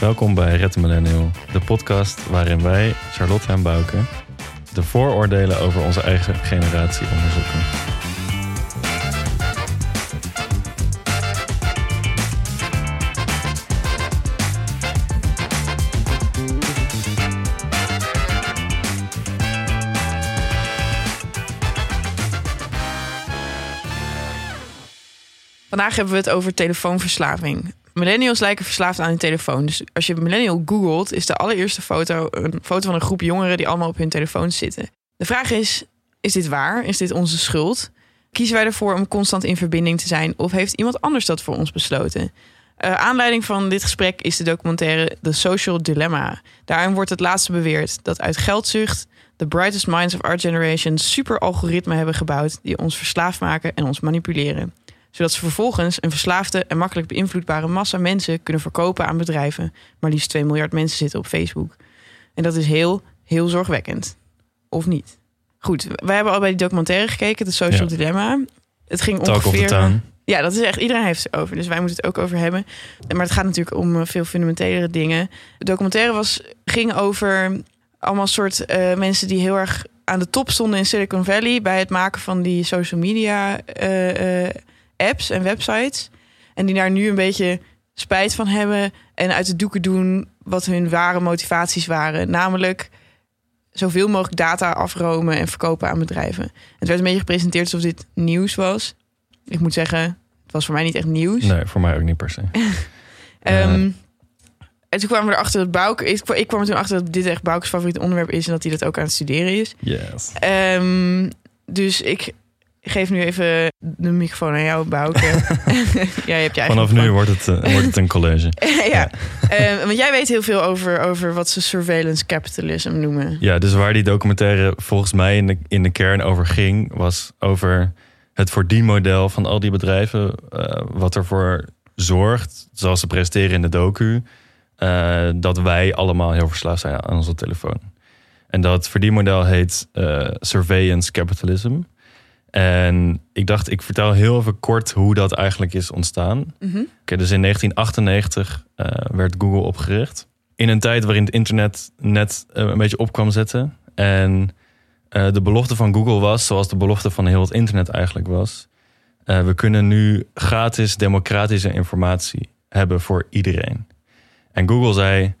Welkom bij Red Millennial, de podcast waarin wij, Charlotte en Bouke, de vooroordelen over onze eigen generatie onderzoeken. Vandaag hebben we het over telefoonverslaving. Millennials lijken verslaafd aan hun telefoon. Dus als je millennial googelt, is de allereerste foto een foto van een groep jongeren die allemaal op hun telefoon zitten. De vraag is: is dit waar? Is dit onze schuld? Kiezen wij ervoor om constant in verbinding te zijn? Of heeft iemand anders dat voor ons besloten? Uh, aanleiding van dit gesprek is de documentaire The Social Dilemma. Daarin wordt het laatste beweerd dat uit geldzucht de brightest minds of our generation super algoritmen hebben gebouwd die ons verslaafd maken en ons manipuleren zodat ze vervolgens een verslaafde en makkelijk beïnvloedbare massa mensen kunnen verkopen aan bedrijven. Maar liefst 2 miljard mensen zitten op Facebook. En dat is heel, heel zorgwekkend. Of niet? Goed, wij hebben al bij die documentaire gekeken, de Social Dilemma. Het ging Talk ongeveer... Ja, dat is echt, iedereen heeft het over. Dus wij moeten het ook over hebben. Maar het gaat natuurlijk om eh, veel fundamentelere dingen. De documentaire was, ging over allemaal soort uh, mensen die heel erg aan de top stonden in Silicon Valley bij het maken van die social media uh, apps en websites. En die daar nu een beetje spijt van hebben en uit de doeken doen wat hun ware motivaties waren. Namelijk zoveel mogelijk data afromen en verkopen aan bedrijven. Het werd een beetje gepresenteerd alsof dit nieuws was. Ik moet zeggen, het was voor mij niet echt nieuws. Nee, voor mij ook niet per se. um, en toen kwamen we erachter dat Bouk... Ik, ik kwam er toen achter dat dit echt Bouk's favoriete onderwerp is... en dat hij dat ook aan het studeren is. Yes. Um, dus ik geef nu even de microfoon aan jou, Bouke. ja, je hebt je Vanaf nu wordt het, uh, wordt het een college. ja, uh, want jij weet heel veel over, over wat ze surveillance capitalism noemen. Ja, dus waar die documentaire volgens mij in de, in de kern over ging... was over het verdienmodel van al die bedrijven. Uh, wat ervoor zorgt, zoals ze presteren in de docu... dat wij allemaal heel verslaafd zijn aan onze telefoon. En dat verdienmodel heet surveillance capitalism... En ik dacht, ik vertel heel even kort hoe dat eigenlijk is ontstaan. Mm -hmm. dus in 1998 uh, eh, werd Google opgericht. In een tijd waarin het internet net uh, een beetje op kwam zetten. En uh, de belofte van Google was, zoals de belofte van heel het internet eigenlijk was. we kunnen nu gratis democratische informatie hebben voor iedereen. En Google zei,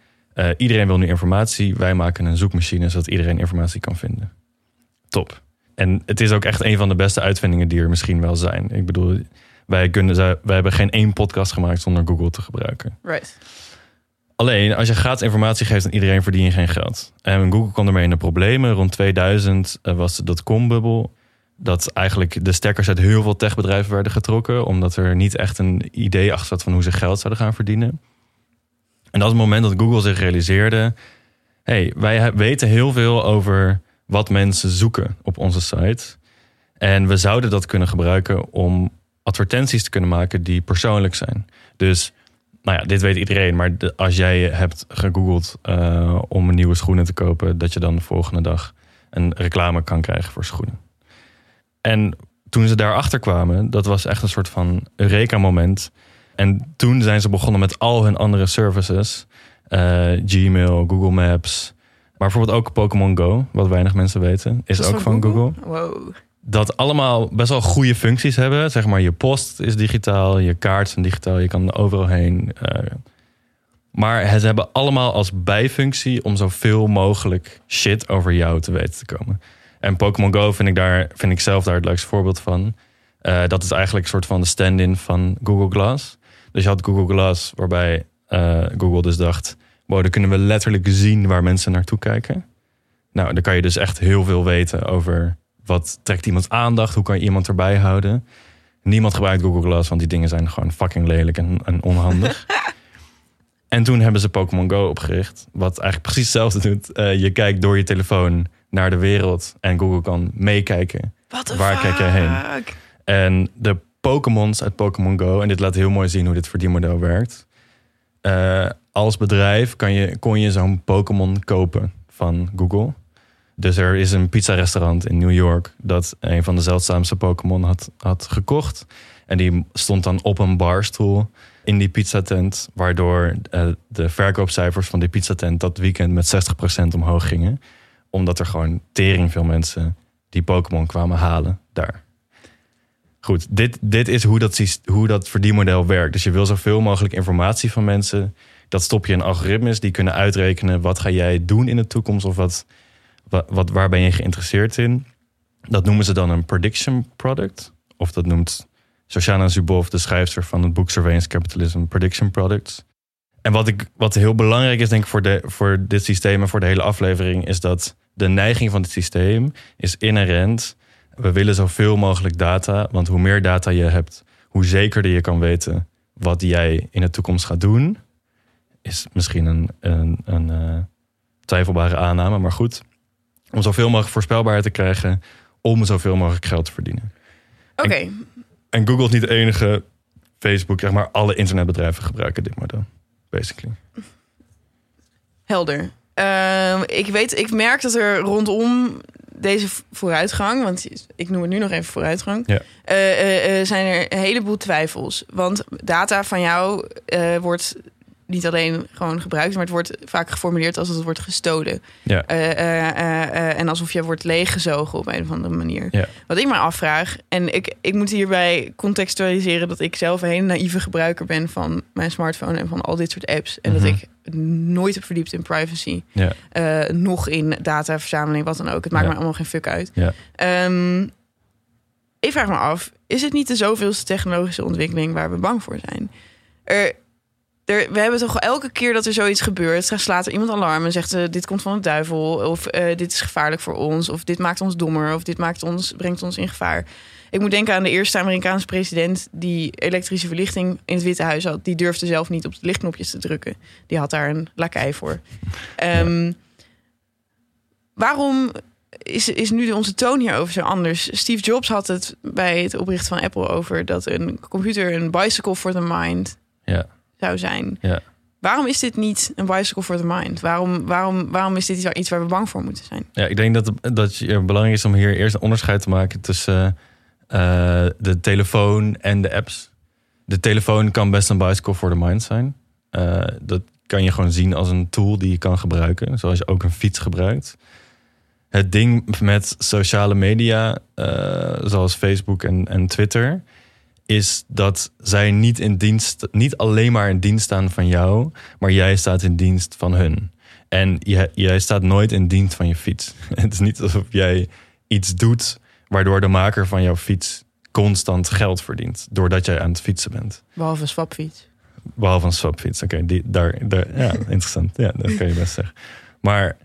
iedereen wil nu informatie. Wij maken een zoekmachine zodat iedereen informatie kan vinden. Top. En het is ook echt een van de beste uitvindingen die er misschien wel zijn. Ik bedoel, wij, kunnen, wij hebben geen één podcast gemaakt zonder Google te gebruiken. Right. Alleen, als je gratis informatie geeft aan iedereen, verdien je geen geld. En Google kwam ermee in de problemen. Rond 2000 eh, was de dotcom-bubbel. Dat eigenlijk de stekkers uit heel veel techbedrijven werden getrokken. Omdat er niet echt een idee achter zat van hoe ze geld zouden gaan verdienen. En dat is het moment dat Google zich realiseerde... hey, wij weten heel veel over wat mensen zoeken op onze site. En we zouden dat kunnen gebruiken om advertenties te kunnen maken die persoonlijk zijn. Dus, nou ja, dit weet iedereen. Maar als jij hebt gegoogeld uh, om nieuwe schoenen te kopen, dat je dan de volgende dag een reclame kan krijgen voor schoenen. En toen ze daarachter kwamen, dat was echt een soort van Eureka-moment. En toen zijn ze begonnen met al hun andere services: uh, Gmail, Google Maps, maar bijvoorbeeld ook Pokémon Go, wat weinig mensen weten, is, ook van Google. Wow. Dat allemaal best wel goede functies hebben. Zeg maar, je post is digitaal, je kaart zijn digitaal, je kan overal heen. Uh, maar het hebben allemaal als bijfunctie om zoveel mogelijk shit over jou te weten te komen. En Pokémon Go vind ik, daar, vind ik zelf daar het leukste voorbeeld van. Uh, dat is eigenlijk een soort van de stand-in van Google Glass. Dus je had Google Glass, waarbij uh, Google dus dacht wow, dan kunnen we letterlijk zien waar mensen naartoe kijken. Nou, dan kan je dus echt heel veel weten over wat trekt iemand aandacht, hoe kan je iemand erbij houden. Niemand gebruikt Google Glass, want die dingen zijn gewoon fucking lelijk en, en onhandig. en toen hebben ze Pokémon Go opgericht, wat eigenlijk precies hetzelfde doet. Uh, je kijkt door je telefoon naar de wereld en Google kan meekijken. Waar kijk je heen? En de Pokémons uit Pokémon Go, en dit laat heel mooi zien hoe dit verdienmodel werkt. Uh, als bedrijf kan je, kon je zo'n Pokémon kopen van Google. Dus er is een pizza-restaurant in New York dat een van de zeldzaamste Pokémon had, had gekocht. En die stond dan op een barstoel in die pizzatent. Waardoor eh, de verkoopcijfers van die pizzatent dat weekend met 60% omhoog gingen. Omdat er gewoon tering veel mensen die Pokémon kwamen halen daar. Goed, dit, dit is hoe dat, hoe dat verdienmodel werkt. Dus je wil zoveel mogelijk informatie van mensen. Dat stop je in algoritmes die kunnen uitrekenen... wat ga jij doen in de toekomst of wat, wat, waar ben je geïnteresseerd in. Dat noemen ze dan een prediction product. Of dat noemt Shoshana Zuboff, de schrijfster van het boek Surveillance Capitalism, prediction products. En wat, ik, wat heel belangrijk is, denk ik, voor, de, voor dit systeem en voor de hele aflevering, is dat de neiging van dit systeem is inherent. We willen zoveel mogelijk data, want hoe meer data je hebt, hoe zekerder je kan weten wat jij in de toekomst gaat doen. Is misschien een, een, een eh, twijfelbare aanname, maar goed. Om zoveel mogelijk voorspelbaarheid te krijgen, om zoveel mogelijk geld te verdienen. Oké, En Google is niet de enige. Facebook, zeg maar, alle internetbedrijven gebruiken dit model. Basically. helder. Ehm, ik weet, ik merk dat er rondom deze vooruitgang, want ik noem het nu nog even vooruitgang, Ja. eh, eh, eh, zijn er een heleboel twijfels. Want data van jou wordt niet alleen gewoon gebruikt, maar het wordt vaak geformuleerd als het wordt gestolen. Ja. Eh, eh, eh, en alsof je wordt leeggezogen op een of andere manier. Ja. Wat ik me afvraag, en ik, ik moet hierbij contextualiseren dat ik zelf een hele naïeve gebruiker ben van mijn smartphone en van al dit soort apps. En Mhm. dat ik nooit heb verdiept in privacy. Ja. Nog in dataverzameling, wat dan ook. Het maakt me allemaal geen fuck uit. Ehm, ik vraag me af, is het niet de zoveelste technologische ontwikkeling waar we bang voor zijn? Er, er, we hebben toch elke keer dat er zoiets gebeurt, slaat er iemand alarm en zegt: eh, dit komt van de duivel, of eh, dit is gevaarlijk voor ons, of dit maakt ons dommer, of dit maakt ons, brengt ons in gevaar. Ik moet denken aan de eerste Amerikaanse president die elektrische verlichting in het Witte Huis had. Die durfde zelf niet op de lichtknopjes te drukken. Die had daar een lakai voor. Ehm, Waarom is, is nu onze toon hierover zo anders? Steve Jobs had het bij het oprichten van Apple over dat een computer een bicycle for the mind Ja. Zou zijn. Ja. Waarom is dit niet een bicycle for the mind? Waarom, waarom, waarom is dit iets waar- we bang voor moeten zijn? Ja, ik denk dat, dat het belangrijk is om hier eerst een onderscheid te maken tussen eh, de telefoon en de apps. De telefoon kan best een bicycle for the mind zijn. Eh, dat kan je gewoon zien als een tool die je kan gebruiken, zoals je ook een fiets gebruikt. Het ding met sociale media, eh, zoals Facebook en, en Twitter, is dat zij niet in dienst, niet alleen maar in dienst staan van jou, maar jij staat in dienst van hun. En jij, jij staat nooit in dienst van je fiets. Het is niet alsof jij iets doet waardoor de maker van jouw fiets constant geld verdient. Doordat jij aan het fietsen bent. Behalve een swapfiets. Behalve een swapfiets. Oké, daar, daar, ja, interessant. Ja, dat kan je best zeggen. Maar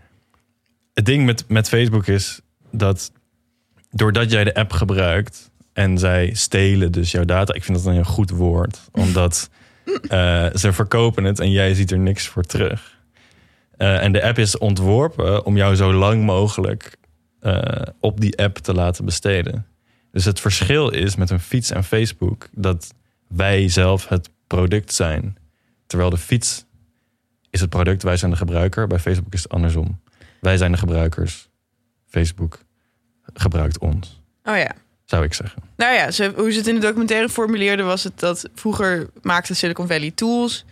het ding met, met Facebook is dat doordat jij de app gebruikt en zij stelen dus jouw data. Ik vind dat een heel goed woord, omdat eh, ze verkopen het en jij ziet er niks voor terug. Eh, en de app is ontworpen om jou zo lang mogelijk eh, op die app te laten besteden. Dus het verschil is met een fiets en Facebook dat wij zelf het product zijn. Terwijl de fiets is het product, wij zijn de gebruiker. Bij Facebook is het andersom. Wij zijn de gebruikers. Facebook gebruikt ons, Oh ja. Zou ik zeggen. Nou ja, ze, hoe ze het in de documentaire formuleerden was het dat vroeger maakte Silicon Valley tools.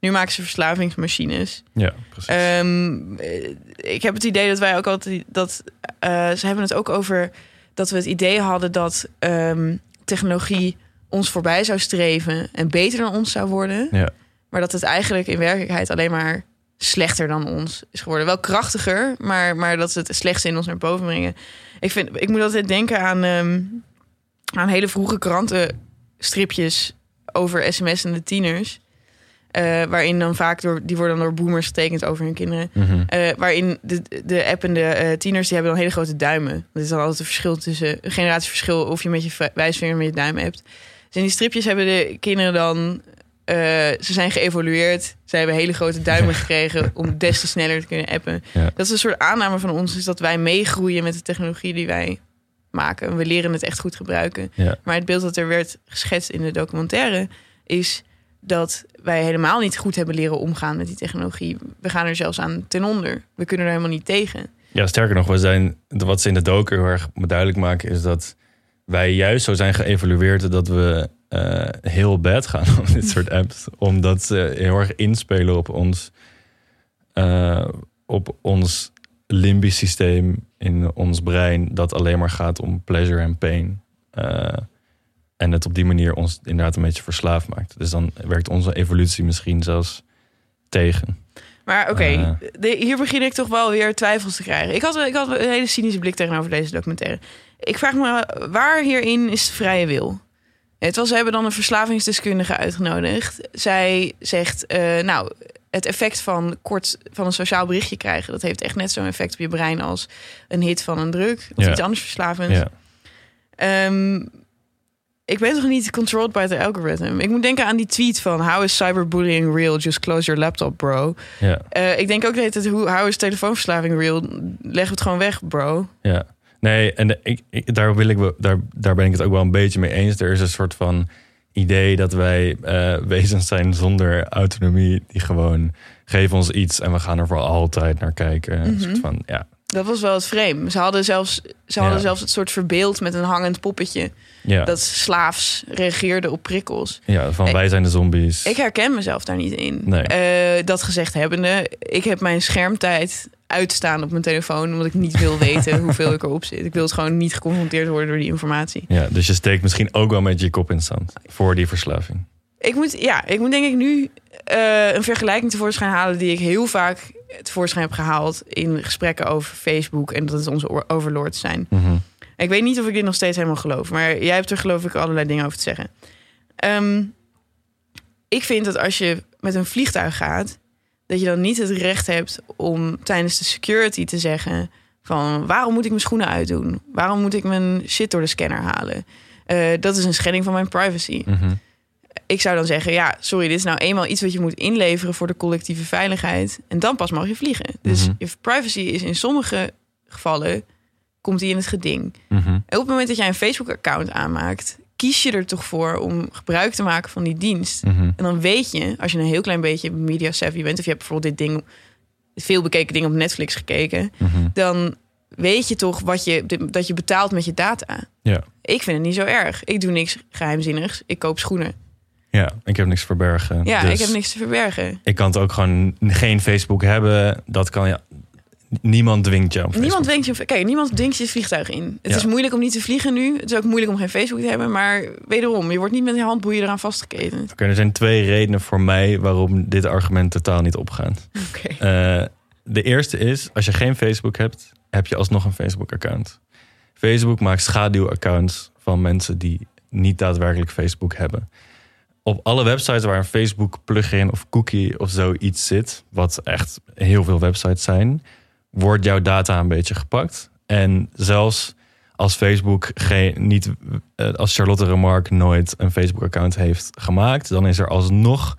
Nu maken ze verslavingsmachines. Ja, precies. Ehm, eh, ik heb het idee dat wij ook altijd dat eh, ze hebben het ook over dat we het idee hadden dat ehm, technologie ons voorbij zou streven en beter dan ons zou worden. Ja. Maar dat het eigenlijk in werkelijkheid alleen maar slechter dan ons is geworden. Wel krachtiger, maar, maar dat ze het slechtste in ons naar boven brengen. Ik, vind, ik moet altijd denken aan, ehm, aan hele vroege krantenstripjes over sms en de tieners. Eh, waarin dan vaak door, die worden dan door boomers getekend over hun kinderen. Mhm. Eh, waarin de, de app en de eh, tieners die hebben dan hele grote duimen. Dat is dan altijd een verschil tussen een generatieverschil of je met je wijsvinger en met je duim hebt. Dus in die stripjes hebben de kinderen dan. ze zijn geëvolueerd. Ze hebben hele grote duimen gekregen om des te sneller te kunnen appen. Ja. Dat is een soort aanname van ons, is dat wij meegroeien met de technologie die wij maken. We leren het echt goed gebruiken. Ja. Maar het beeld dat er werd geschetst in de documentaire is dat wij helemaal niet goed hebben leren omgaan met die technologie. We gaan er zelfs aan ten onder. We kunnen er helemaal niet tegen. Ja, sterker nog, we zijn, wat ze in de docu heel erg duidelijk maken, is dat wij juist zo zijn geëvalueerd dat we eh, heel bad gaan op dit soort apps. Omdat ze heel erg inspelen op ons, eh, op ons limbisch systeem in ons brein. Dat alleen maar gaat om pleasure en pain. Eh, en het op die manier ons inderdaad een beetje verslaafd maakt. Dus dan werkt onze evolutie misschien zelfs tegen. Maar oké, Eh. hier begin ik toch wel weer twijfels te krijgen. Ik had, ik had een hele cynische blik tegenover deze documentaire. Ik vraag me, waar hierin is de vrije wil? Het was, ze hebben dan een verslavingsdeskundige uitgenodigd. Zij zegt, eh, nou, het effect van kort van een sociaal berichtje krijgen... dat heeft echt net zo'n effect op je brein als een hit van een drug... of Ja. iets anders verslavends. Ja. Ehm, ik ben toch niet controlled by the algorithm? Ik moet denken aan die tweet van... How is cyberbullying real? Just close your laptop, bro. Ja. Eh, ik denk ook dat het hoe how is telefoonverslaving real? Leg het gewoon weg, bro. Ja, nee, en de- ik, ik, daar, wil ik, daar, daar ben ik het ook wel een beetje mee eens. Er is een soort van idee dat wij eh, wezens zijn zonder autonomie, die gewoon geven ons iets en we gaan er voor altijd naar kijken. Een Mhm. soort van, ja, Dat was wel het frame. Ze hadden zelfs, ze hadden Ja. zelfs het soort verbeeld met een hangend poppetje ja, dat slaafs reageerde op prikkels. ja, van Ik- wij zijn de zombies. Ik herken mezelf daar niet in. Nee. Eh, dat gezegd hebbende, ik heb mijn schermtijd uitstaan op mijn telefoon omdat ik niet wil weten hoeveel ik erop zit. Ik wil het gewoon niet geconfronteerd worden door die informatie. ja, dus je steekt misschien ook wel met je kop in het zand voor die verslaving. Ik moet, ja, ik moet denk ik nu eh, een vergelijking tevoorschijn halen die ik heel vaak tevoorschijn heb gehaald in gesprekken over Facebook en dat het onze overlords zijn. Mhm. Ik weet niet of ik dit nog steeds helemaal geloof, maar jij hebt er geloof ik allerlei dingen over te zeggen. Ehm, ik vind dat als je met een vliegtuig gaat, dat je dan niet het recht hebt om tijdens de security te zeggen van waarom moet ik mijn schoenen uitdoen? Waarom moet ik mijn shit door de scanner halen? Eh, dat is een schending van mijn privacy Mhm. Ik zou dan zeggen, ja, sorry, dit is nou eenmaal iets wat je moet inleveren voor de collectieve veiligheid. En dan pas mag je vliegen. Dus Mhm. je privacy is in sommige gevallen, komt die in het geding. Mhm. En op het moment dat jij een Facebook-account aanmaakt, kies je er toch voor om gebruik te maken van die dienst. Mhm. En dan weet je, als je een heel klein beetje media savvy bent, of je hebt bijvoorbeeld dit ding, het veel bekeken ding op Netflix gekeken, Mhm. dan weet je toch wat je, dat je betaalt met je data. Ja. Ik vind het niet zo erg. Ik doe niks geheimzinnigs. Ik koop schoenen. Ja, ik heb niks te verbergen. Ja, dus ik heb niks te verbergen. ik kan het ook gewoon geen Facebook hebben. Dat kan ja. Niemand dwingt je Niemand dwingt je, kijk, niemand dwingt je het vliegtuig in. Het Ja. is moeilijk om niet te vliegen nu. Het is ook moeilijk om geen Facebook te hebben. Maar wederom, je wordt niet met je handboeien eraan vastgeketend. Oké, er zijn twee redenen voor mij waarom dit argument totaal niet opgaat. Oké. Eh, de eerste is, als je geen Facebook hebt, heb je alsnog een Facebook-account. Facebook maakt schaduwaccounts van mensen die niet daadwerkelijk Facebook hebben. Op alle websites waar een Facebook plugin of cookie of zoiets zit, wat echt heel veel websites zijn, wordt jouw data een beetje gepakt. En zelfs als Facebook geen, niet, eh, als Charlotte Remarque nooit een Facebook-account heeft gemaakt, dan is er alsnog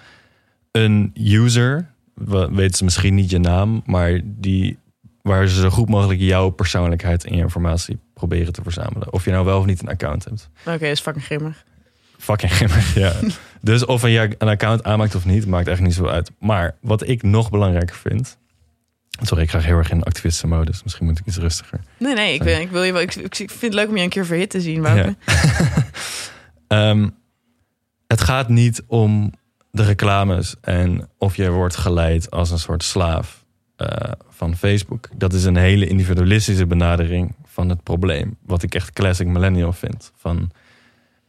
een user, we- weten ze misschien niet je naam, maar die waar ze zo goed mogelijk jouw persoonlijkheid en je informatie proberen te verzamelen. Of je nou wel of niet een account hebt. Oké, is fucking grimmig. Fucking grimmig, ja. Dus of je een account aanmaakt of niet, maakt echt niet zo uit. Maar wat ik nog belangrijker vind... Sorry, ik ga heel erg in activistenmodus. Misschien moet ik iets rustiger. Nee, nee, ik, ben, ik, wil je wel, ik, ik vind het leuk om je een keer verhit te zien, Wouter. Ehm, het gaat niet om de reclames en of je wordt geleid als een soort slaaf eh, van Facebook. Dat is een hele individualistische benadering van het probleem. Wat ik echt classic millennial vind. Van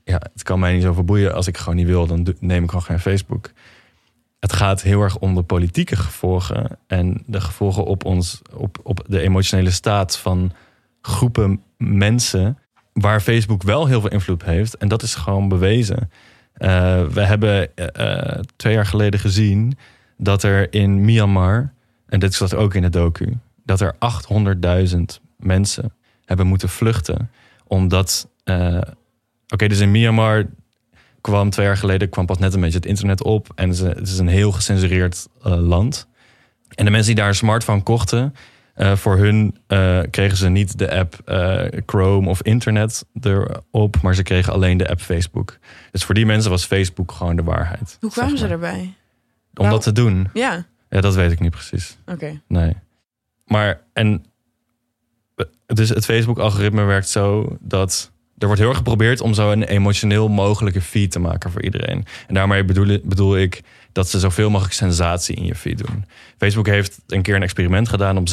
ja, het kan mij niet zo verboeien. Als ik gewoon niet wil, dan neem ik gewoon geen Facebook. Het gaat heel erg om de politieke gevolgen en de gevolgen op ons, op, op de emotionele staat van groepen mensen waar Facebook wel heel veel invloed heeft. En dat is gewoon bewezen. Eh, we hebben eh, eh, twee jaar geleden gezien dat er in Myanmar, en dit zat ook in de docu, dat er 800.000 mensen hebben moeten vluchten. Omdat, oké, dus in Myanmar kwam twee jaar geleden kwam pas net een beetje het internet op. En het is een- het is een heel gecensureerd eh, land. En de mensen die daar een smartphone kochten, eh, voor hun eh, kregen ze niet de app Chrome of internet erop, maar ze kregen alleen de app Facebook. Dus voor die mensen was Facebook gewoon de waarheid. Hoe kwamen zeg ze erbij? Om dat te doen? Ja, Ja, dat weet ik niet precies. oké. Nee. Maar en dus het Facebook-algoritme werkt zo dat er wordt heel erg geprobeerd om zo een emotioneel mogelijke feed te maken voor iedereen. En daarmee bedoel, bedoel ik dat ze zoveel mogelijk sensatie in je feed doen. Facebook heeft een keer een experiment gedaan op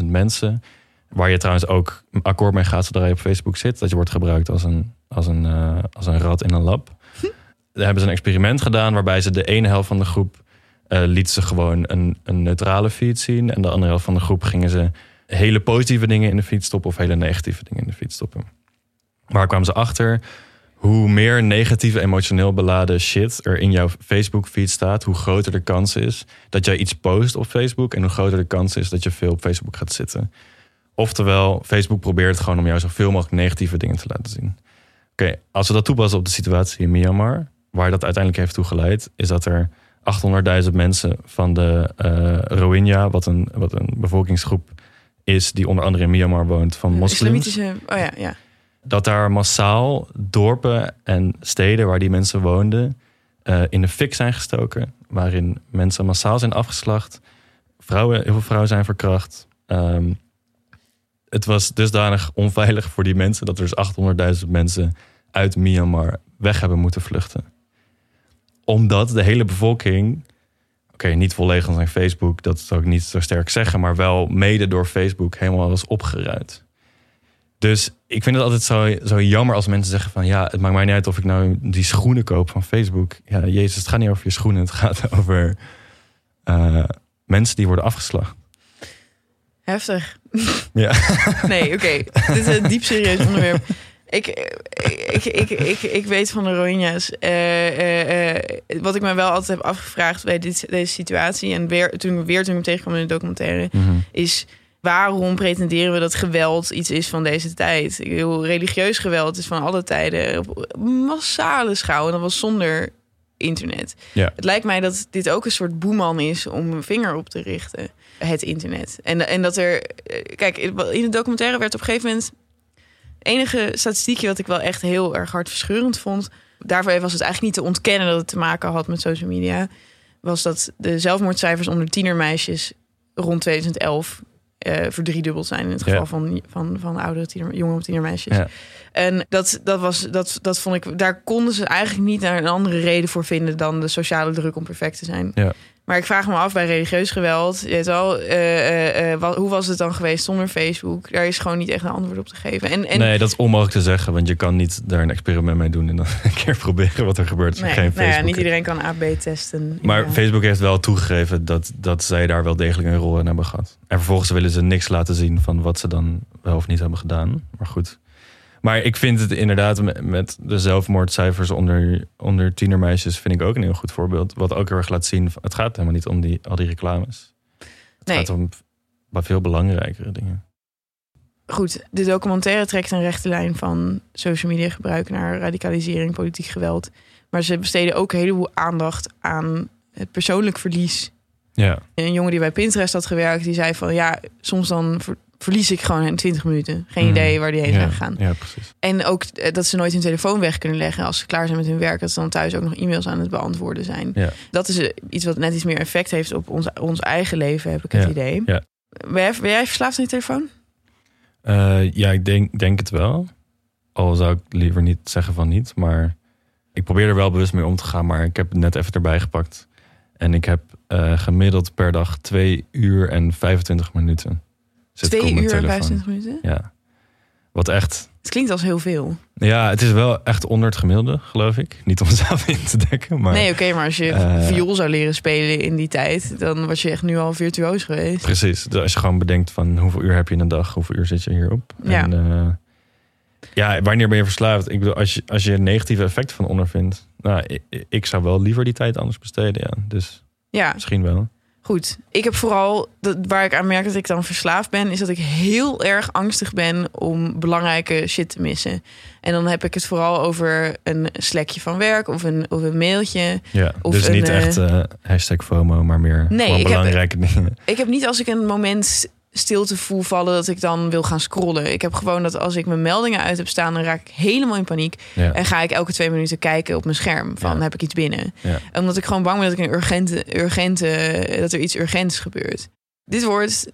600.000 mensen. Waar je trouwens ook akkoord mee gaat zodra je op Facebook zit. Dat je wordt gebruikt als een, als een, uh, als een rat in een lab. Daar hebben ze een experiment gedaan waarbij ze de ene helft van de groep uh, liet ze gewoon een, een neutrale feed zien. En de andere helft van de groep gingen ze hele positieve dingen in de feed stoppen of hele negatieve dingen in de feed stoppen. Waar kwamen ze achter? Hoe meer negatieve, emotioneel beladen shit er in jouw Facebook-feed staat, hoe groter de kans is dat jij iets post op Facebook en hoe groter de kans is dat je veel op Facebook gaat zitten. Oftewel, Facebook probeert gewoon om jou zoveel mogelijk negatieve dingen te laten zien. Oké, als we dat toepassen op de situatie in Myanmar, waar dat uiteindelijk heeft toegeleid, is dat er 800.000 mensen van de uh, Rohingya, wat een, wat een bevolkingsgroep is die onder andere in Myanmar woont van moslims. Islamitische, oh ja, ja. Dat daar massaal dorpen en steden waar die mensen woonden uh, in de fik zijn gestoken. Waarin mensen massaal zijn afgeslacht. Vrouwen, heel veel vrouwen zijn verkracht. Um, het was dusdanig onveilig voor die mensen dat er dus 800.000 mensen uit Myanmar weg hebben moeten vluchten. Omdat de hele bevolking, oké, niet volledig aan zijn Facebook, dat zou ik niet zo sterk zeggen, maar wel mede door Facebook helemaal was opgeruid. Dus ik vind het altijd zo, zo jammer als mensen zeggen van ja, het maakt mij niet uit of ik nou die schoenen koop van Facebook. Ja, Jezus, het gaat niet over je schoenen, het gaat over uh, mensen die worden afgeslacht. Heftig. Ja. Nee, oké. Okay. Dit is een diep serieus onderwerp. Ik, ik, ik, ik, ik, weet van de Rohingya's. Uh, uh, wat ik me wel altijd heb afgevraagd bij dit, deze situatie. En weer, toen, weer toen ik tegenkwam in de documentaire. Mm -hmm. Is waarom pretenderen we dat geweld iets is van deze tijd? Ik bedoel, religieus geweld is van alle tijden. Op massale schaal. En dat was zonder internet. Ja. Het lijkt mij dat dit ook een soort boeman is om een vinger op te richten. Het internet. En, en dat er. Kijk, in de documentaire werd op een gegeven moment. enige statistiekje wat ik wel echt heel erg hartverscheurend vond. Daarvoor was het eigenlijk niet te ontkennen dat het te maken had met social media. Was dat de zelfmoordcijfers onder tienermeisjes rond 2011 uh, verdriedubbeld zijn. In het geval ja. van, van, van oudere tiener, jonge tienermeisjes. Ja. En dat, dat, was, dat, dat vond ik, daar konden ze eigenlijk niet naar een andere reden voor vinden dan de sociale druk om perfect te zijn. Ja. Maar ik vraag me af bij religieus geweld. Je weet wel, uh, uh, wat, hoe was het dan geweest zonder Facebook? Daar is gewoon niet echt een antwoord op te geven. En, en... Nee, dat is onmogelijk te zeggen, want je kan niet daar een experiment mee doen en dan een keer proberen wat er gebeurt. Als nee, geen nou ja, niet iedereen kan AB testen. Maar ja. Facebook heeft wel toegegeven dat, dat zij daar wel degelijk een rol in hebben gehad. En vervolgens willen ze niks laten zien van wat ze dan wel of niet hebben gedaan. Maar goed. Maar ik vind het inderdaad met de zelfmoordcijfers onder, onder tienermeisjes... vind ik ook een heel goed voorbeeld. Wat ook heel erg laat zien, het gaat helemaal niet om die, al die reclames. Het Nee. gaat om veel belangrijkere dingen. Goed, de documentaire trekt een rechte lijn van social media gebruik naar radicalisering, politiek geweld. Maar ze besteden ook een heleboel aandacht aan het persoonlijk verlies. Ja, Een jongen die bij Pinterest had gewerkt, die zei van ja, soms dan verlies ik gewoon in 20 minuten. Geen Mhm. idee waar die heen ja, gegaan. ja, precies. En ook eh, dat ze nooit hun telefoon weg kunnen leggen als ze klaar zijn met hun werk. Dat ze dan thuis ook nog e-mails aan het beantwoorden zijn. Ja. Dat is eh, iets wat net iets meer effect heeft op ons, ons eigen leven, heb ik het Ja, idee. ja. Ben, jij, ben jij verslaafd aan je telefoon? Eh, ja, ik denk, denk het wel. Al zou ik liever niet zeggen van niet. Maar ik probeer er wel bewust mee om te gaan. Maar ik heb het net even erbij gepakt. En ik heb gemiddeld per dag 2 uur en 25 minuten. Zit Twee uur en telefoon. 25 minuten? Ja. Wat echt. Het klinkt als heel veel. Ja, het is wel echt onder het gemiddelde, geloof ik. Niet om zelf in te dekken. Maar nee, oké, maar als je Eh, viool zou leren spelen in die tijd, dan was je echt nu al virtuoos geweest. Precies. Dus als je gewoon bedenkt van hoeveel uur heb je in een dag, hoeveel uur zit je hierop. Ja. En, eh, ja, wanneer ben je verslaafd? Ik bedoel, als je, als je er negatieve effecten van ondervindt. Nou, ik, ik zou wel liever die tijd anders besteden, ja. Dus Ja, misschien wel. Goed. Ik heb vooral, dat, waar ik aan merk dat ik dan verslaafd ben, is dat ik heel erg angstig ben om belangrijke shit te missen. En dan heb ik het vooral over een slekje van werk of een, of een mailtje. Ja, Of dus een, niet eh, echt eh, hashtag FOMO, maar meer Nee, heb- belangrijke dingen. Ik heb niet als ik een moment stilte voel vallen dat ik dan wil gaan scrollen. Ik heb gewoon dat als ik mijn meldingen uit heb staan, dan raak ik helemaal in paniek. Ja. En ga ik elke twee minuten kijken op mijn scherm van Ja. heb ik iets binnen. Ja. Omdat ik gewoon bang ben dat ik een urgente, urgente, dat er iets urgents gebeurt. Dit wordt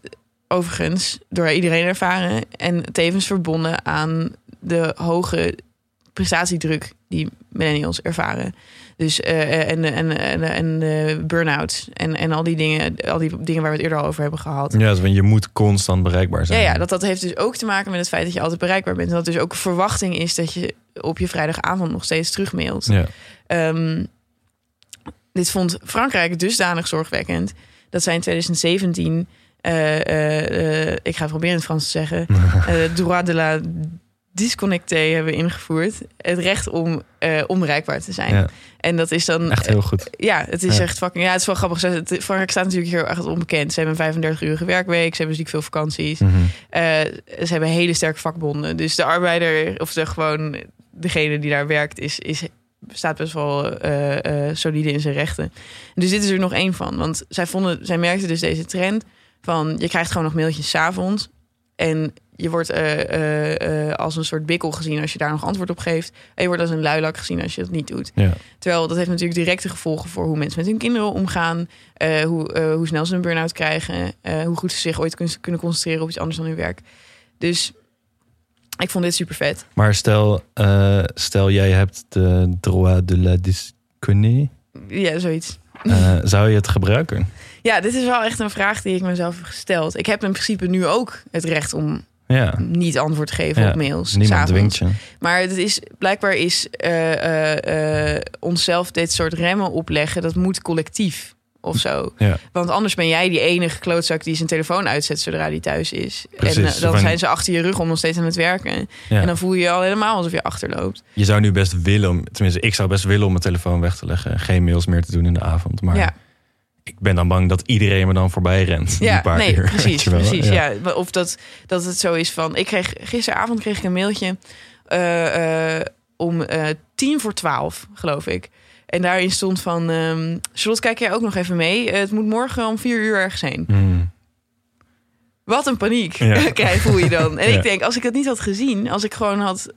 overigens door iedereen ervaren en tevens verbonden aan de hoge prestatiedruk die millennials ervaren. Dus eh, en, en, en, en de burn-outs en, en al die dingen, al die dingen waar we het eerder al over hebben gehad. Ja, dus je moet constant bereikbaar Ja, zijn. ja, dat, dat heeft dus ook te maken met het feit dat je altijd bereikbaar bent. En dat dus ook een verwachting is dat je op je vrijdagavond nog steeds terugmailt. Ja. Ehm, dit vond Frankrijk dusdanig zorgwekkend dat zij in 2017, eh, eh, eh, ik ga het proberen in het Frans te zeggen, eh droit de la disconnecté hebben ingevoerd. Het recht om eh, onbereikbaar te zijn. Ja, En dat is dan echt heel goed. ja, het is Ja. echt fucking. Ja, het is wel grappig. Het- Frankrijk staat natuurlijk heel erg onbekend. Ze hebben een 35-urige werkweek. Ze hebben ziek veel vakanties. Mhm. Eh, ze hebben hele sterke vakbonden. Dus de arbeider, of de gewoon degene die daar werkt, is, is, staat best wel eh, eh, solide in zijn rechten. Dus dit is er nog één van. Want zij, vonden, zij merkten dus deze trend van je krijgt gewoon nog mailtjes 's avonds. En je wordt eh, eh, eh, als een soort bikkel gezien als je daar nog antwoord op geeft. En je wordt als een luilak gezien als je dat niet doet. Ja. Terwijl dat heeft natuurlijk directe gevolgen voor hoe mensen met hun kinderen omgaan. hoe, hoe snel ze een burn-out krijgen. hoe goed ze zich ooit kun- kunnen concentreren op iets anders dan hun werk. Dus ik vond dit super vet. Maar stel, stel jij hebt de droit de la disconner. Ja, zoiets. Zou je het gebruiken? Ja, dit is wel echt een vraag die ik mezelf heb gesteld. Ik heb in principe nu ook het recht om Ja, niet antwoord geven Ja, op mails. niemand s'avonds. dwingt je. Maar het is, blijkbaar is eh, eh, eh, onszelf dit soort remmen opleggen, dat moet collectief of zo. Ja. Want anders ben jij die enige klootzak die zijn telefoon uitzet zodra hij thuis is. Precies, en dan zijn ze achter je rug om nog steeds aan het werken. Ja. En dan voel je je al helemaal alsof je achterloopt. Je zou nu best willen, tenminste ik zou best willen om mijn telefoon weg te leggen. Geen mails meer te doen in de avond. Maar ja, ik ben dan bang dat iedereen me dan voorbij rent. ja paar nee, weet precies. precies ja. Of dat, dat het zo is van... Ik kreeg, gisteravond kreeg ik een mailtje eh, eh, om eh, tien voor twaalf, geloof ik. En daarin stond van... Charlotte, kijk jij ook nog even mee? Het moet morgen om vier uur ergens heen. Hmm. Wat een paniek Ja. krijg, voel je dan. En Ja. ik denk, als ik het niet had gezien... als ik gewoon had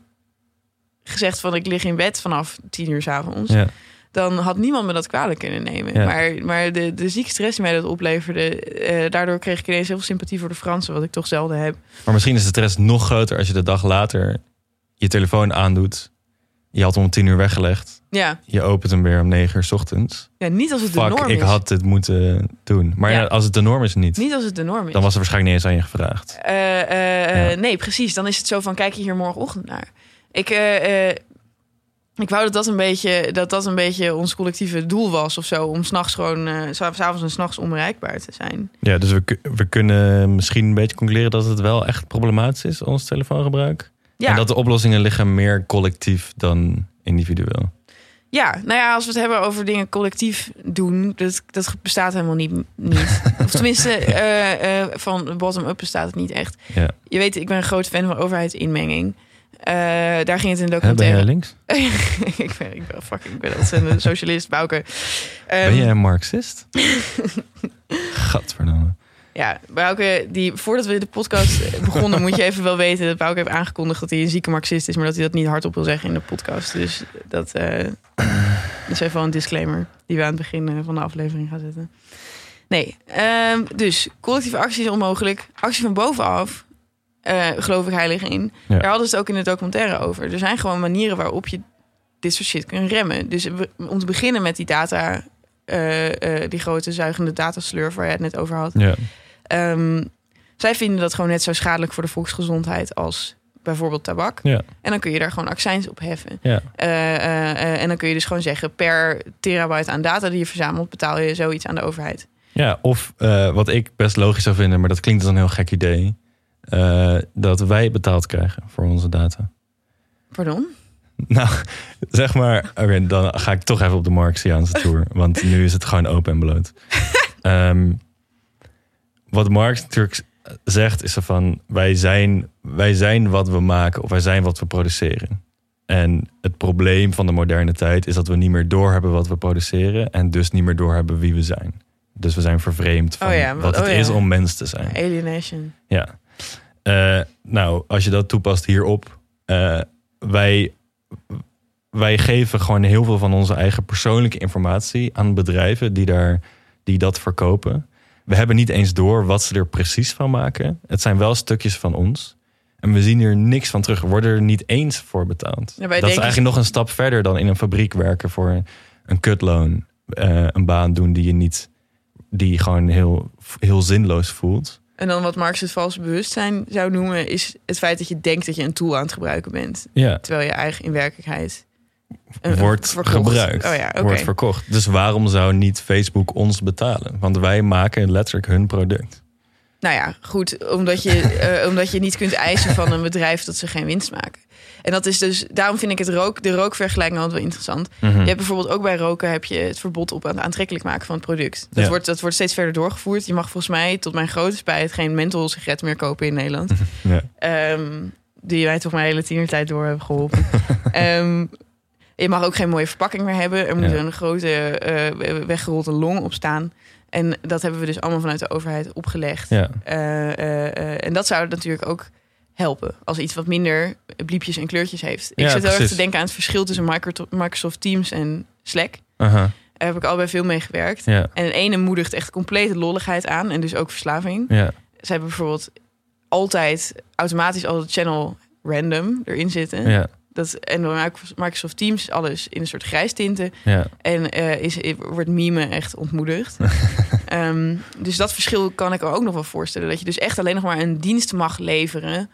gezegd van... ik lig in bed vanaf tien uur s avonds... Ja. Dan had niemand me dat kwalijk kunnen nemen. Ja. Maar, maar de, de zieke stress die mij dat opleverde... eh, daardoor kreeg ik ineens heel veel sympathie voor de Fransen... wat ik toch zelden heb. Maar misschien is de stress nog groter als je de dag later je telefoon aandoet. Je had hem om tien uur weggelegd. Ja, Je opent hem weer om negen uur 's ochtends. ja niet als het de norm ik is. had dit moeten doen. Maar Ja. ja, als het de norm is, niet. Niet als het de norm is. Dan was er waarschijnlijk niet eens aan je gevraagd. Eh, eh, Ja. Nee, precies. Dan is het zo van, kijk je hier morgenochtend naar. Ik, ik wou dat dat, een beetje, dat dat een beetje ons collectieve doel was of zo. Om s'nachts gewoon, eh, s s'avonds en s'nachts onbereikbaar te zijn. Ja, dus we, we kunnen misschien een beetje concluderen dat het wel echt problematisch is, ons telefoongebruik. Ja, En dat de oplossingen liggen meer collectief dan individueel. ja, nou ja, als we het hebben over dingen collectief doen, dat, dat bestaat helemaal niet. niet. Of tenminste, eh, eh, van bottom-up bestaat het niet echt. Ja. Je weet, ik ben een groot fan van overheidsinmenging. Eh, daar ging het in de Hè, ben documentaire. jij links? ik, ben, ik ben fucking, ik ben ontzettend een socialist, Bouke. ben Ehm, jij een marxist? Gadverdamme. Ja, Bouke, die, voordat we de podcast begonnen, moet je even wel weten dat Bouke heeft aangekondigd dat hij een zieke marxist is, maar dat hij dat niet hardop wil zeggen in de podcast. Dus dat eh, is even wel een disclaimer die we aan het begin eh, van de aflevering gaan zetten. Nee, ehm, dus collectieve actie is onmogelijk. Actie van bovenaf, eh, geloof ik heilig in. Ja. Daar hadden ze het ook in de documentaire over. Er zijn gewoon manieren waarop je dit soort shit kunt remmen. Dus om te beginnen met die data, eh, eh, die grote zuigende dataslurf waar je het net over had. Ja. Ehm, zij vinden dat gewoon net zo schadelijk voor de volksgezondheid als bijvoorbeeld tabak. Ja. En dan kun je daar gewoon accijns op heffen. Ja. En dan kun je dus gewoon zeggen... per terabyte aan data die je verzamelt... betaal je zoiets aan de overheid. ja, of wat ik best logisch zou vinden, maar dat klinkt als een heel gek idee. Eh, dat wij betaald krijgen voor onze data. Pardon? Nou, zeg maar, oké, dan ga ik toch even op de Marxiaanse tour. want nu is het gewoon open en bloot. Ehm, wat Marx natuurlijk zegt, is er van wij zijn, wij zijn wat we maken of wij zijn wat we produceren. En het probleem van de moderne tijd is dat we niet meer doorhebben wat we produceren en dus niet meer doorhebben wie we zijn. Dus we zijn vervreemd van Oh ja, wat het oh ja. is om mens te zijn. Alienation. Ja. Eh, nou, als je dat toepast hierop. eh, wij, wij geven gewoon heel veel van onze eigen persoonlijke informatie aan bedrijven die, daar, die dat verkopen. We hebben niet eens door wat ze er precies van maken. Het zijn wel stukjes van ons. En we zien hier niks van terug. We worden er niet eens voor betaald. Ja, dat is eigenlijk nog een stap verder dan in een fabriek werken voor een kutloon. Eh, een baan doen die je niet, die gewoon heel, heel zinloos voelt. En dan wat Marx het valse bewustzijn zou noemen, is het feit dat je denkt dat je een tool aan het gebruiken bent. Ja, Terwijl je eigen in werkelijkheid wordt verkocht. gebruikt, Oh ja, oké. wordt verkocht. Dus waarom zou niet Facebook ons betalen? Want wij maken letterlijk hun product. Nou ja, goed, omdat je, eh, omdat je niet kunt eisen van een bedrijf dat ze geen winst maken. En dat is dus, daarom vind ik het rook, de rookvergelijking altijd wel interessant. Mhm. Je hebt bijvoorbeeld ook bij roken heb je het verbod op het aantrekkelijk maken van het product. Dat, Ja. wordt, dat wordt steeds verder doorgevoerd. Je mag volgens mij tot mijn grote spijt geen menthol sigaret meer kopen in Nederland. Ja. Ehm, die wij toch mijn hele tienertijd door hebben geholpen. Ehm, je mag ook geen mooie verpakking meer hebben. Er moet Ja. een grote eh, weggerolde long op staan. En dat hebben we dus allemaal vanuit de overheid opgelegd. Ja. Eh, eh, en dat zou natuurlijk ook helpen. Als iets wat minder bliepjes en kleurtjes heeft. Ik Ja, zit heel erg te denken aan het verschil tussen Micro- Microsoft Teams en Slack. Aha. Daar heb ik al bij veel mee gewerkt. Ja. En het ene moedigt echt complete lolligheid aan. En dus ook verslaving. Ja. Ze hebben bijvoorbeeld altijd automatisch al het channel random erin zitten. Ja. Dat, en door Microsoft Teams alles in een soort grijs tinten. Ja. En eh, is, wordt meme echt ontmoedigd. Ehm, dus dat verschil kan ik er ook nog wel voorstellen. Dat je dus echt alleen nog maar een dienst mag leveren.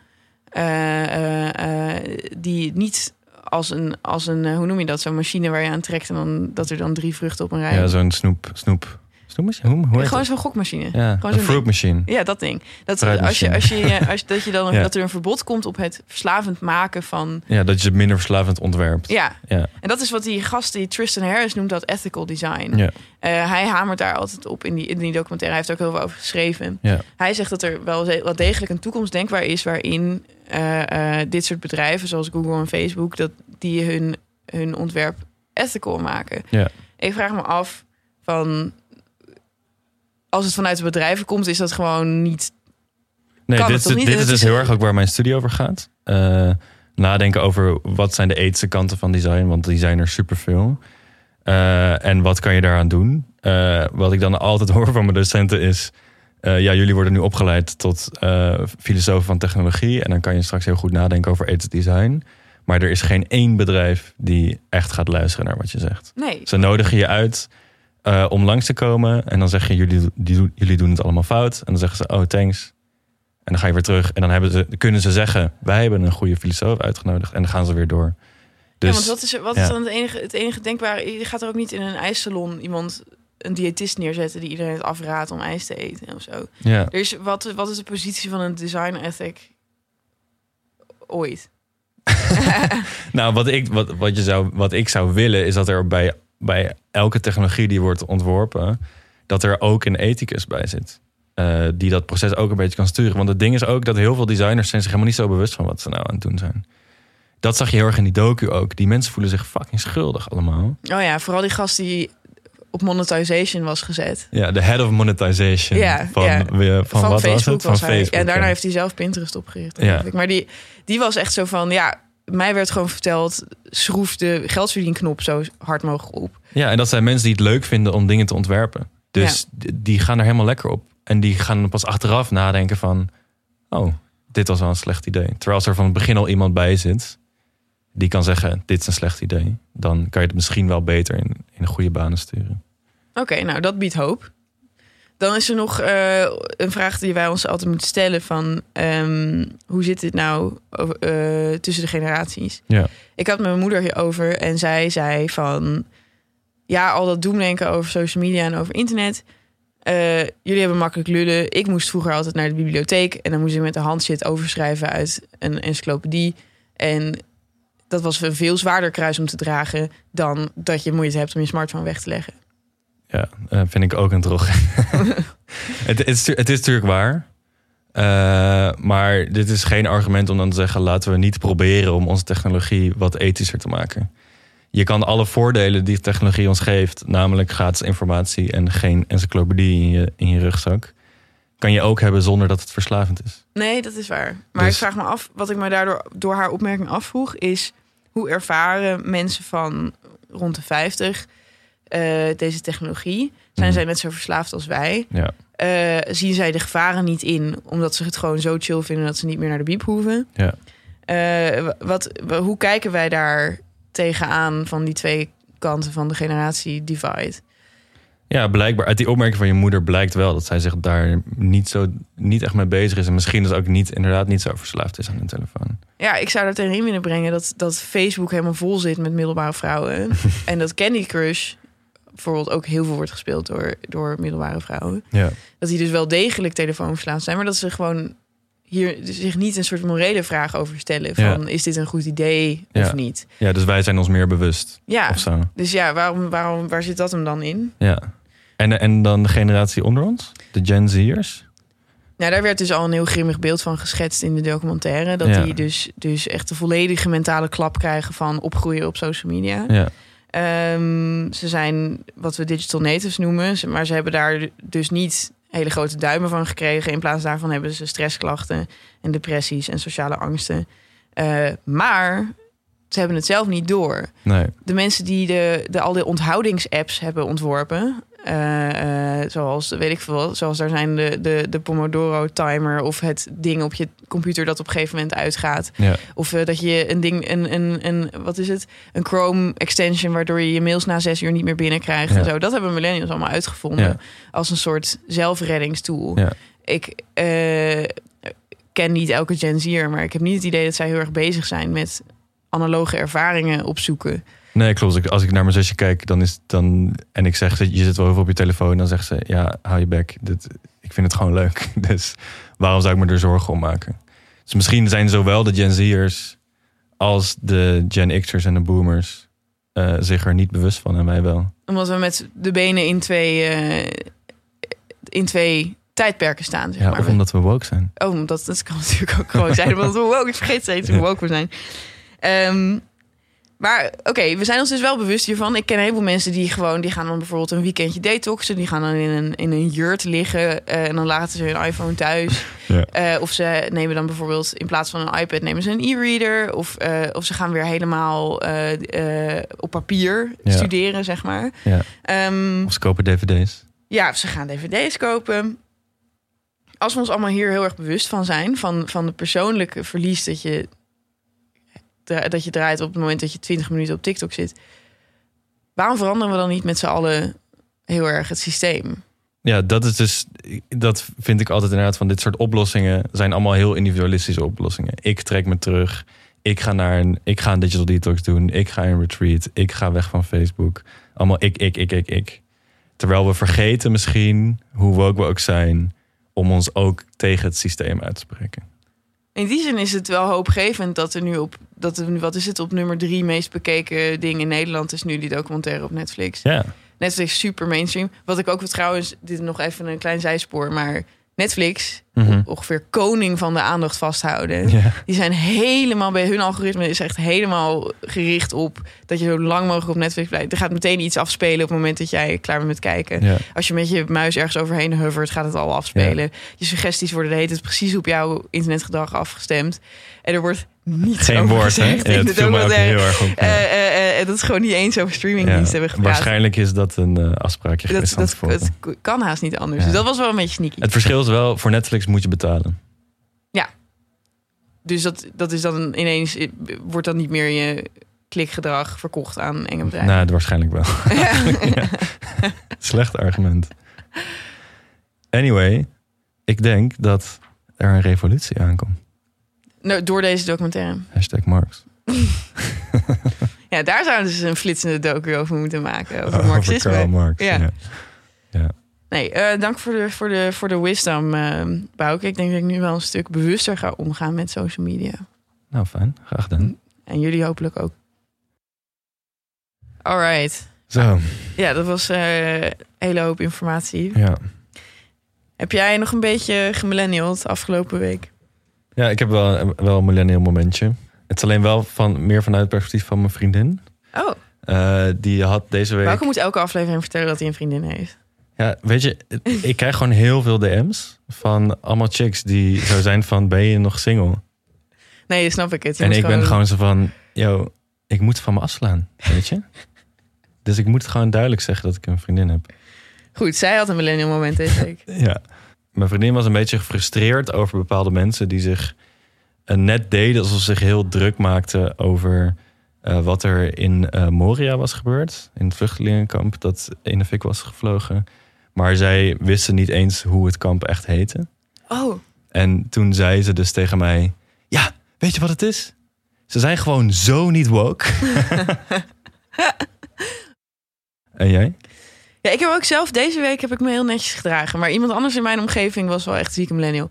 Eh, eh, eh, die niet als een, als een hoe noem je dat? Zo'n machine waar je aan trekt en dan dat er dan drie vruchten op een rij. Ja, zo'n snoep, snoep, Hoe, Gewoon zo'n gokmachine. Ja, gewoon een zo'n fruit machine. Ja, dat ding. Dat, als je, als je, als, dat, je dan, Ja. dat er een verbod komt op het verslavend maken van. Ja, dat je het minder verslavend ontwerpt. Ja, Ja. en dat is wat die gast, die Tristan Harris, noemt dat ethical design. Ja. Eh, hij hamert daar altijd op in die, in die documentaire. Hij heeft er ook heel veel over geschreven. Ja. Hij zegt dat er wel, wel degelijk een toekomst denkbaar is waarin eh, eh, dit soort bedrijven, zoals Google en Facebook, dat die hun, hun ontwerp ethical maken. Ja. Ik vraag me af van. Als het vanuit de bedrijven komt, is dat gewoon niet Nee, dit, niet? dit is dus heel erg ook waar mijn studie over gaat. Eh, nadenken over wat zijn de ethische kanten van design, want die zijn er superveel. Eh en wat kan je daaraan doen? Eh, wat ik dan altijd hoor van mijn docenten is... ja, jullie worden nu opgeleid tot filosofen van technologie... en dan kan je straks heel goed nadenken over ethisch design. Maar er is geen één bedrijf die echt gaat luisteren naar wat je zegt. Nee. Ze nodigen je uit eh, om langs te komen. En dan zeg je, jullie, die, doen- jullie doen het allemaal fout. En dan zeggen ze, oh thanks. En dan ga je weer terug. En dan hebben ze, kunnen ze zeggen, wij hebben een goede filosoof uitgenodigd. En dan gaan ze weer door. Dus ja, want wat is, wat ja. is dan het enige, het enige denkbare? Je gaat er ook niet in een ijssalon iemand, een diëtist neerzetten die iedereen het afraadt om ijs te eten of zo. ja. Er is, wat, wat is de positie van een design ethic ooit? Nou, wat ik, wat, wat, je zou, wat ik zou willen is dat er bij, bij elke technologie die wordt ontworpen, dat er ook een ethicus bij zit. eh, die dat proces ook een beetje kan sturen. Want het ding is ook dat heel veel designers zijn zich helemaal niet zo bewust van wat ze nou aan het doen zijn. Dat zag je heel erg in die docu ook. Die mensen voelen zich fucking schuldig allemaal. Oh ja, vooral die gast die op monetization was gezet. Ja, de head of monetization Ja, van, ja. weer- van, wat Facebook was het? Van was. Facebook. Ja, en daarna ja. heeft hij zelf Pinterest opgericht. Ja. Maar die, die was echt zo van, ja, mij werd gewoon verteld, schroef de geldverdienknop zo hard mogelijk op. Ja, en dat zijn mensen die het leuk vinden om dingen te ontwerpen. Dus die gaan er helemaal lekker op. En die gaan pas achteraf nadenken van... oh, dit was wel een slecht idee. Terwijl als er van het begin al iemand bij zit... die kan zeggen, dit is een slecht idee... dan kan je het misschien wel beter in, in de goede banen sturen. Oké, nou dat biedt hoop. Dan is er nog eh, een vraag die wij ons altijd moeten stellen van ehm, hoe zit dit nou over, eh, tussen de generaties? Ja. Ik had met mijn moeder hierover en zij zei van ja, al dat doemdenken over social media en over internet. eh, jullie hebben makkelijk lullen. Ik moest vroeger altijd naar de bibliotheek en dan moest ik met de hand shit overschrijven uit een encyclopedie. En dat was een veel zwaarder kruis om te dragen dan dat je moeite hebt om je smartphone weg te leggen. Ja, eh, vind ik ook een drog. het, het, is, het is natuurlijk waar. Eh, maar dit is geen argument om dan te zeggen... laten we niet proberen om onze technologie wat ethischer te maken. Je kan alle voordelen die technologie ons geeft... namelijk gratis informatie en geen encyclopedie in je, in je rugzak... kan je ook hebben zonder dat het verslavend is. Nee, dat is waar. Maar Dus- ik vraag me af, wat ik me daardoor door haar opmerking afvroeg, is hoe ervaren mensen van rond de 50 eh, deze technologie? Zijn Mhm. zij net zo verslaafd als wij? Ja. Eh, zien zij de gevaren niet in, omdat ze het gewoon zo chill vinden dat ze niet meer naar de biep hoeven? Ja. Wa- wat, wa- hoe kijken wij daar tegenaan van die twee kanten van de generatie divide? Ja, blijkbaar. Uit die opmerking van je moeder blijkt wel dat zij zich daar niet, zo, niet echt mee bezig is. En misschien dus ook niet, inderdaad niet zo verslaafd is aan een telefoon. Ja, ik zou er tegenin willen brengen dat, dat Facebook helemaal vol zit met middelbare vrouwen. en dat Candy Crush bijvoorbeeld ook heel veel wordt gespeeld door, door middelbare vrouwen. Ja. Dat die dus wel degelijk telefoonverslaafd zijn, maar dat ze gewoon hier zich niet een soort morele vraag over stellen. Van is dit een goed idee of Ja. niet? ja, dus wij zijn ons meer bewust Ja, of zo. dus ja, waarom, waarom, waar zit dat hem dan in? Ja. En, en dan de generatie onder ons, de Gen Z'ers. Nou, daar werd dus al een heel grimmig beeld van geschetst in de documentaire. Dat Ja. die dus, dus echt de volledige mentale klap krijgen van opgroeien op social media. Ja. Ehm, ze zijn wat we digital natives noemen, maar ze hebben daar dus niet hele grote duimen van gekregen. In plaats daarvan hebben ze stressklachten en depressies en sociale angsten. Eh, maar ze hebben het zelf niet door. Nee. De mensen die de, de, al de onthoudingsapps hebben ontworpen, eh, eh, zoals weet ik veel, zoals daar zijn de, de, de Pomodoro timer of het ding op je computer dat op een gegeven moment uitgaat. Ja. Of eh, dat je een ding, een, een, een, wat is het? Een Chrome extension waardoor je je mails na zes uur niet meer binnenkrijgt en Ja. zo. Dat hebben millennials allemaal uitgevonden Ja. als een soort zelfreddingstool. Ik ken niet elke Gen Z'er, maar ik heb niet het idee dat zij heel erg bezig zijn met analoge ervaringen opzoeken. Nee, klopt. Als ik- naar mijn zusje kijk dan is dan, en ik zeg, je zit wel heel veel op je telefoon, dan zegt ze, ja, hou je bek. Dit, ik vind het gewoon leuk. Dus waarom zou ik me er zorgen om maken? Dus misschien zijn zowel de Gen Z'ers als de Gen X'ers en de Boomers eh, zich er niet bewust van en wij wel. Omdat we met de benen in twee, eh, in twee tijdperken staan. Zeg Ja, maar. of omdat we woke zijn. Oh, omdat dat kan natuurlijk ook gewoon zijn. Omdat we woke, ik vergeet steeds hoe woke we zijn. Ehm, maar oké, we zijn ons dus wel bewust hiervan. Ik ken een heleboel mensen die gewoon, die gaan dan bijvoorbeeld een weekendje detoxen. Die gaan dan in een, in een jurt liggen eh, en dan laten ze hun iPhone thuis. Ja. Eh, of ze nemen dan bijvoorbeeld in plaats van een iPad nemen ze een e-reader. Of, eh, of ze gaan weer helemaal op papier Ja. studeren, zeg maar. Ja. Ehm, Of ze kopen dvd's. ja, ze gaan dvd's kopen. Als we ons allemaal hier heel erg bewust van zijn, van, van de persoonlijke verlies dat je, dat je draait op het moment dat je 20 minuten op TikTok zit, waarom veranderen we dan niet met z'n allen heel erg het systeem? Ja, dat is dus, dat vind ik altijd inderdaad van dit soort oplossingen zijn allemaal heel individualistische oplossingen. Ik trek me terug. Ik ga naar een, ik ga een digital detox doen. Ik ga een retreat. Ik ga weg van Facebook. Allemaal ik, ik, ik, ik, ik. Terwijl we vergeten misschien, hoe woke we ook zijn, om ons ook tegen het systeem uit te spreken. In die zin is het wel hoopgevend dat er nu op, dat wat is het, op nummer drie meest bekeken ding in Nederland is nu die documentaire op Netflix. Ja, Netflix super mainstream. Wat ik ook trouwens, dit is nog even een klein zijspoor, maar Netflix, Mhm. ongeveer koning van de aandacht vasthouden. Die zijn helemaal bij hun algoritme is echt helemaal gericht op dat je zo lang mogelijk op Netflix blijft. Er gaat meteen iets afspelen op het moment dat jij klaar bent met kijken. Als je met je muis ergens overheen hovert, gaat het al afspelen. Je suggesties worden de hele tijd precies op jouw internetgedrag afgestemd. En er wordt Geen over woord, hè? Ja, viel me ook heel erg op. ja. Eh, eh, eh, dat is gewoon niet eens over streamingdiensten Ja, hebben gepraat. Waarschijnlijk is dat een afspraakje Dat, geweest dat, dat kan haast niet anders. Ja. Dus dat was wel een beetje sneaky. Het verschil is wel, voor Netflix moet je betalen. Dus dat, dat is dan ineens, wordt dan niet meer je klikgedrag verkocht aan enge bedrijven. Nou, waarschijnlijk wel. Ja. Slecht argument. Anyway, ik denk dat er een revolutie aankomt. Door deze documentaire. Hashtag Marx. Ja, daar zouden ze een flitsende docu over moeten maken. Over Over marxisme. Karl Marx. Ja. Ja. Nee, eh, dank voor de, voor de, voor de wisdom, eh Bouke. Ik denk dat ik nu wel een stuk bewuster ga omgaan met social media. Nou, fijn. Graag gedaan. En jullie hopelijk ook. Alright. Zo, Ja, dat was eh, een hele hoop informatie. ja. Heb jij nog een beetje gemillenniald afgelopen week? Ja, ik heb wel, wel een millennial momentje. Het is alleen wel van, meer vanuit het perspectief van mijn vriendin. Oh, Eh, die had deze week... Bouke moet elke aflevering vertellen dat hij een vriendin heeft. Ja, weet je, ik krijg gewoon heel veel DM's van allemaal chicks die zo zijn van, ben je nog single? Nee, snap ik het. Je En ik ben gewoon zo van, yo, ik moet van me afslaan, weet je? Dus ik moet gewoon duidelijk zeggen dat ik een vriendin heb. Goed, zij had een millennial moment deze week. Ja. Mijn vriendin was een beetje gefrustreerd over bepaalde mensen die zich eh, net deden alsof ze zich heel druk maakten over eh, wat er in eh, Moria was gebeurd. In het vluchtelingenkamp dat in de fik was gevlogen. Maar zij wisten niet eens hoe het kamp echt heette. Oh, En toen zei ze dus tegen mij: Ja, weet je wat het is? Ze zijn gewoon zo niet woke. en jij? Ja, ik heb ook zelf deze week heb ik me heel netjes gedragen. Maar iemand anders in mijn omgeving was wel echt zieke millennial.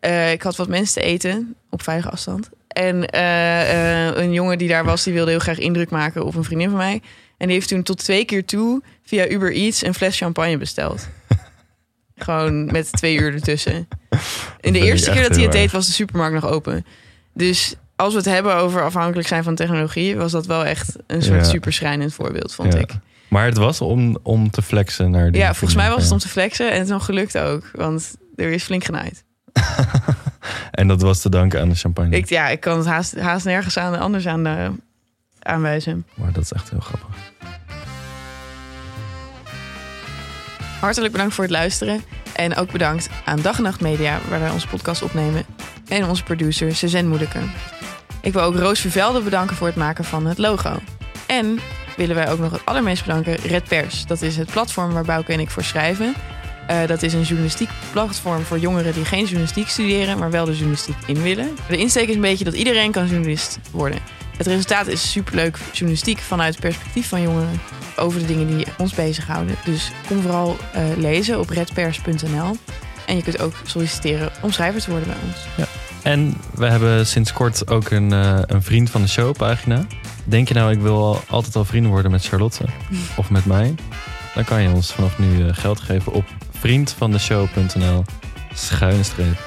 Eh, ik had wat mensen te eten op veilige afstand. En eh, eh, een jongen die daar was, die wilde heel graag indruk maken op een vriendin van mij. En die heeft toen tot twee keer toe via Uber Eats een fles champagne besteld. Gewoon met twee uur ertussen. In de eerste keer dat hij het deed, was de supermarkt nog open. Dus als we het hebben over afhankelijk zijn van technologie, was dat wel echt een soort Ja. super schrijnend voorbeeld, vond Ja. ik. Maar het was om, om te flexen naar die Ja, volgens mij was het om te flexen en het is nog gelukt ook. Want er is flink genaaid. En dat was te danken aan de champagne. Ik, ja, ik kan het haast, haast nergens aan, anders aan de, aanwijzen. Maar dat is echt heel grappig. Hartelijk bedankt voor het luisteren. En ook bedankt aan Dag en Nacht Media, waar wij onze podcast opnemen. En onze producer, Suzanne Moedeke. Ik wil ook Roos Vervelde bedanken voor het maken van het logo. En willen wij ook nog het allermeest bedanken Red Pers. Dat is het platform waar Bouke en ik voor schrijven. Eh, dat is een journalistiek platform voor jongeren die geen journalistiek studeren, maar wel de journalistiek in willen. De insteek is een beetje dat iedereen kan journalist worden. Het resultaat is superleuk journalistiek vanuit het perspectief van jongeren over de dingen die ons bezighouden. Dus kom vooral eh, lezen op redpers.nl. En je kunt ook solliciteren om schrijver te worden bij ons. En we hebben sinds kort ook een, eh, een vriend van de show pagina. Denk je nou, ik wil al- altijd al vrienden worden met Charlotte of met mij? Dan kan je ons vanaf nu eh, geld geven op vriendvandeshow.nl schuine streep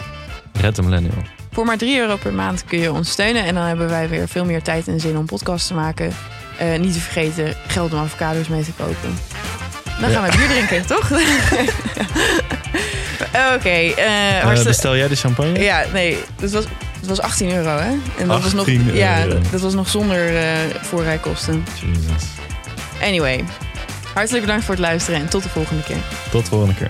Red de Millennial. Voor maar 3 euro per maand kun je ons steunen. En dan hebben wij weer veel meer tijd en zin om podcasts te maken. Eh, niet te vergeten geld om avocado's mee te kopen. Dan gaan we bier drinken, toch? Oké, eh, Eh, hartstikke- bestel jij de champagne? Ja, nee, dat was, dat was 18 euro, hè? En dat was nog, 18 ja, euro. dat was nog zonder eh voorrijkosten. Jezus. Anyway, hartelijk bedankt voor het luisteren en tot de volgende keer. Tot de volgende keer.